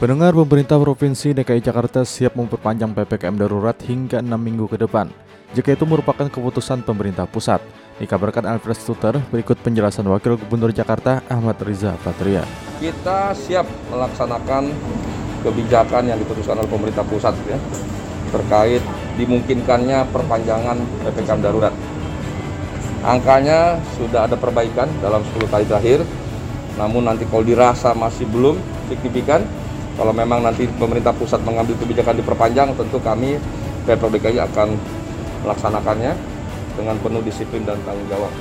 Pendengar pemerintah Provinsi DKI Jakarta siap memperpanjang PPKM darurat hingga 6 minggu ke depan. Jika itu merupakan keputusan pemerintah pusat. Dikabarkan Alfred Stuter berikut penjelasan Wakil Gubernur Jakarta Ahmad Riza Patria. Kita siap melaksanakan kebijakan yang diputuskan oleh pemerintah pusat ya, terkait dimungkinkannya perpanjangan PPKM darurat. Angkanya sudah ada perbaikan dalam 10 hari terakhir, namun nanti kalau dirasa masih belum signifikan, kalau memang nanti pemerintah pusat mengambil kebijakan diperpanjang, tentu kami Pemprov DKI akan melaksanakannya dengan penuh disiplin dan tanggung jawab.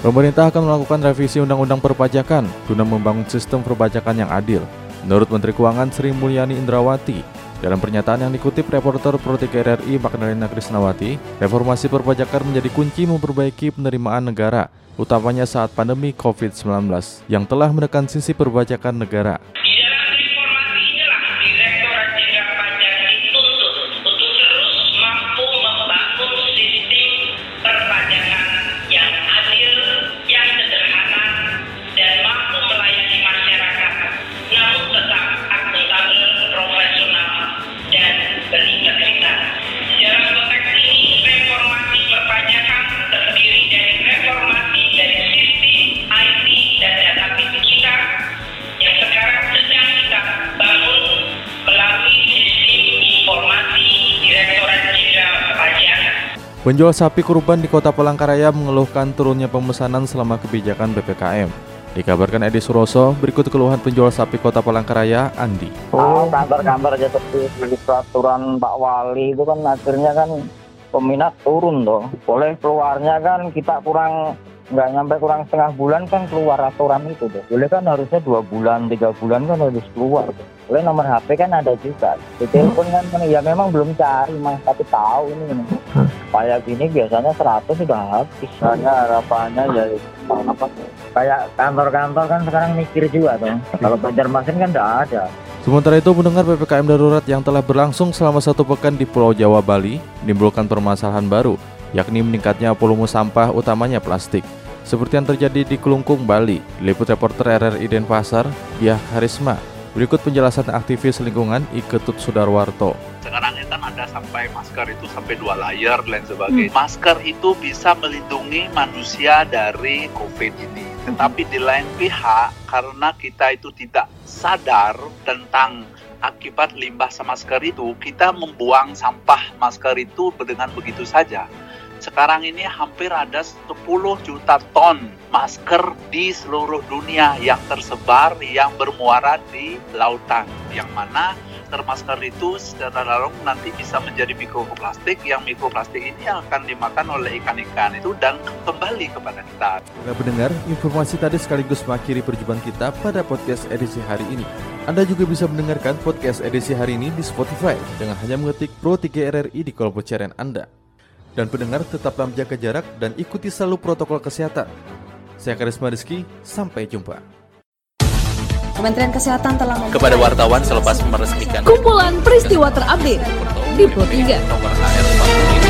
Pemerintah akan melakukan revisi Undang-Undang Perpajakan guna membangun sistem perpajakan yang adil. Menurut Menteri Keuangan Sri Mulyani Indrawati, dalam pernyataan yang dikutip reporter Pro 3 RRI Magdalena Krisnawati, reformasi perpajakan menjadi kunci memperbaiki penerimaan negara, utamanya saat pandemi COVID-19 yang telah menekan sisi perpajakan negara. Penjual sapi kurban di kota Palangkaraya mengeluhkan turunnya pemesanan selama kebijakan BPKM. Dikabarkan Edi Suroso, berikut keluhan penjual sapi kota Palangkaraya, Andi. Oh, kabar-kabar aja seperti peraturan Pak Wali itu kan akhirnya kan peminat turun dong. Boleh keluarnya kan kita kurang nggak nyampe kurang setengah bulan kan keluar aturan itu deh. Boleh kan harusnya dua bulan, tiga bulan kan harus keluar. Boleh nomor HP kan ada juga. Di telepon kan ya memang belum cari mas, tapi tahu ini. Kayak gini biasanya 100 sudah habis. Hanya harapannya ya apa kayak kantor-kantor kan sekarang mikir juga tuh. Kalau Banjarmasin kan tidak ada. Sementara itu mendengar PPKM darurat yang telah berlangsung selama satu pekan di Pulau Jawa Bali menimbulkan permasalahan baru, yakni meningkatnya volume sampah utamanya plastik. Seperti yang terjadi di Kelungkung, Bali, diliput reporter RRI Denpasar, Biah Harisma. Berikut penjelasan aktivis lingkungan Iketut Sudarwarto sekarang kan ada sampai masker itu sampai dua layer dan sebagainya. Hmm. Masker itu bisa melindungi manusia dari COVID ini. Tetapi di lain pihak karena kita itu tidak sadar tentang akibat limbah masker itu, kita membuang sampah masker itu dengan begitu saja. Sekarang ini hampir ada 10 juta ton masker di seluruh dunia yang tersebar yang bermuara di lautan. Yang mana masker itu secara langsung nanti bisa menjadi mikroplastik yang mikroplastik ini akan dimakan oleh ikan-ikan itu dan kembali kepada kita. Nah, pendengar, informasi tadi sekaligus mengakhiri perjumpaan kita pada podcast edisi hari ini. Anda juga bisa mendengarkan podcast edisi hari ini di Spotify dengan hanya mengetik Pro 3 RRI di kolom pencarian Anda. Dan pendengar tetaplah menjaga jarak dan ikuti selalu protokol kesehatan. Saya Karisma Rizky, sampai jumpa. Kementerian Kesehatan telah kepada wartawan selepas meresmikan kumpulan peristiwa terupdate di Pro 3. Nomor HR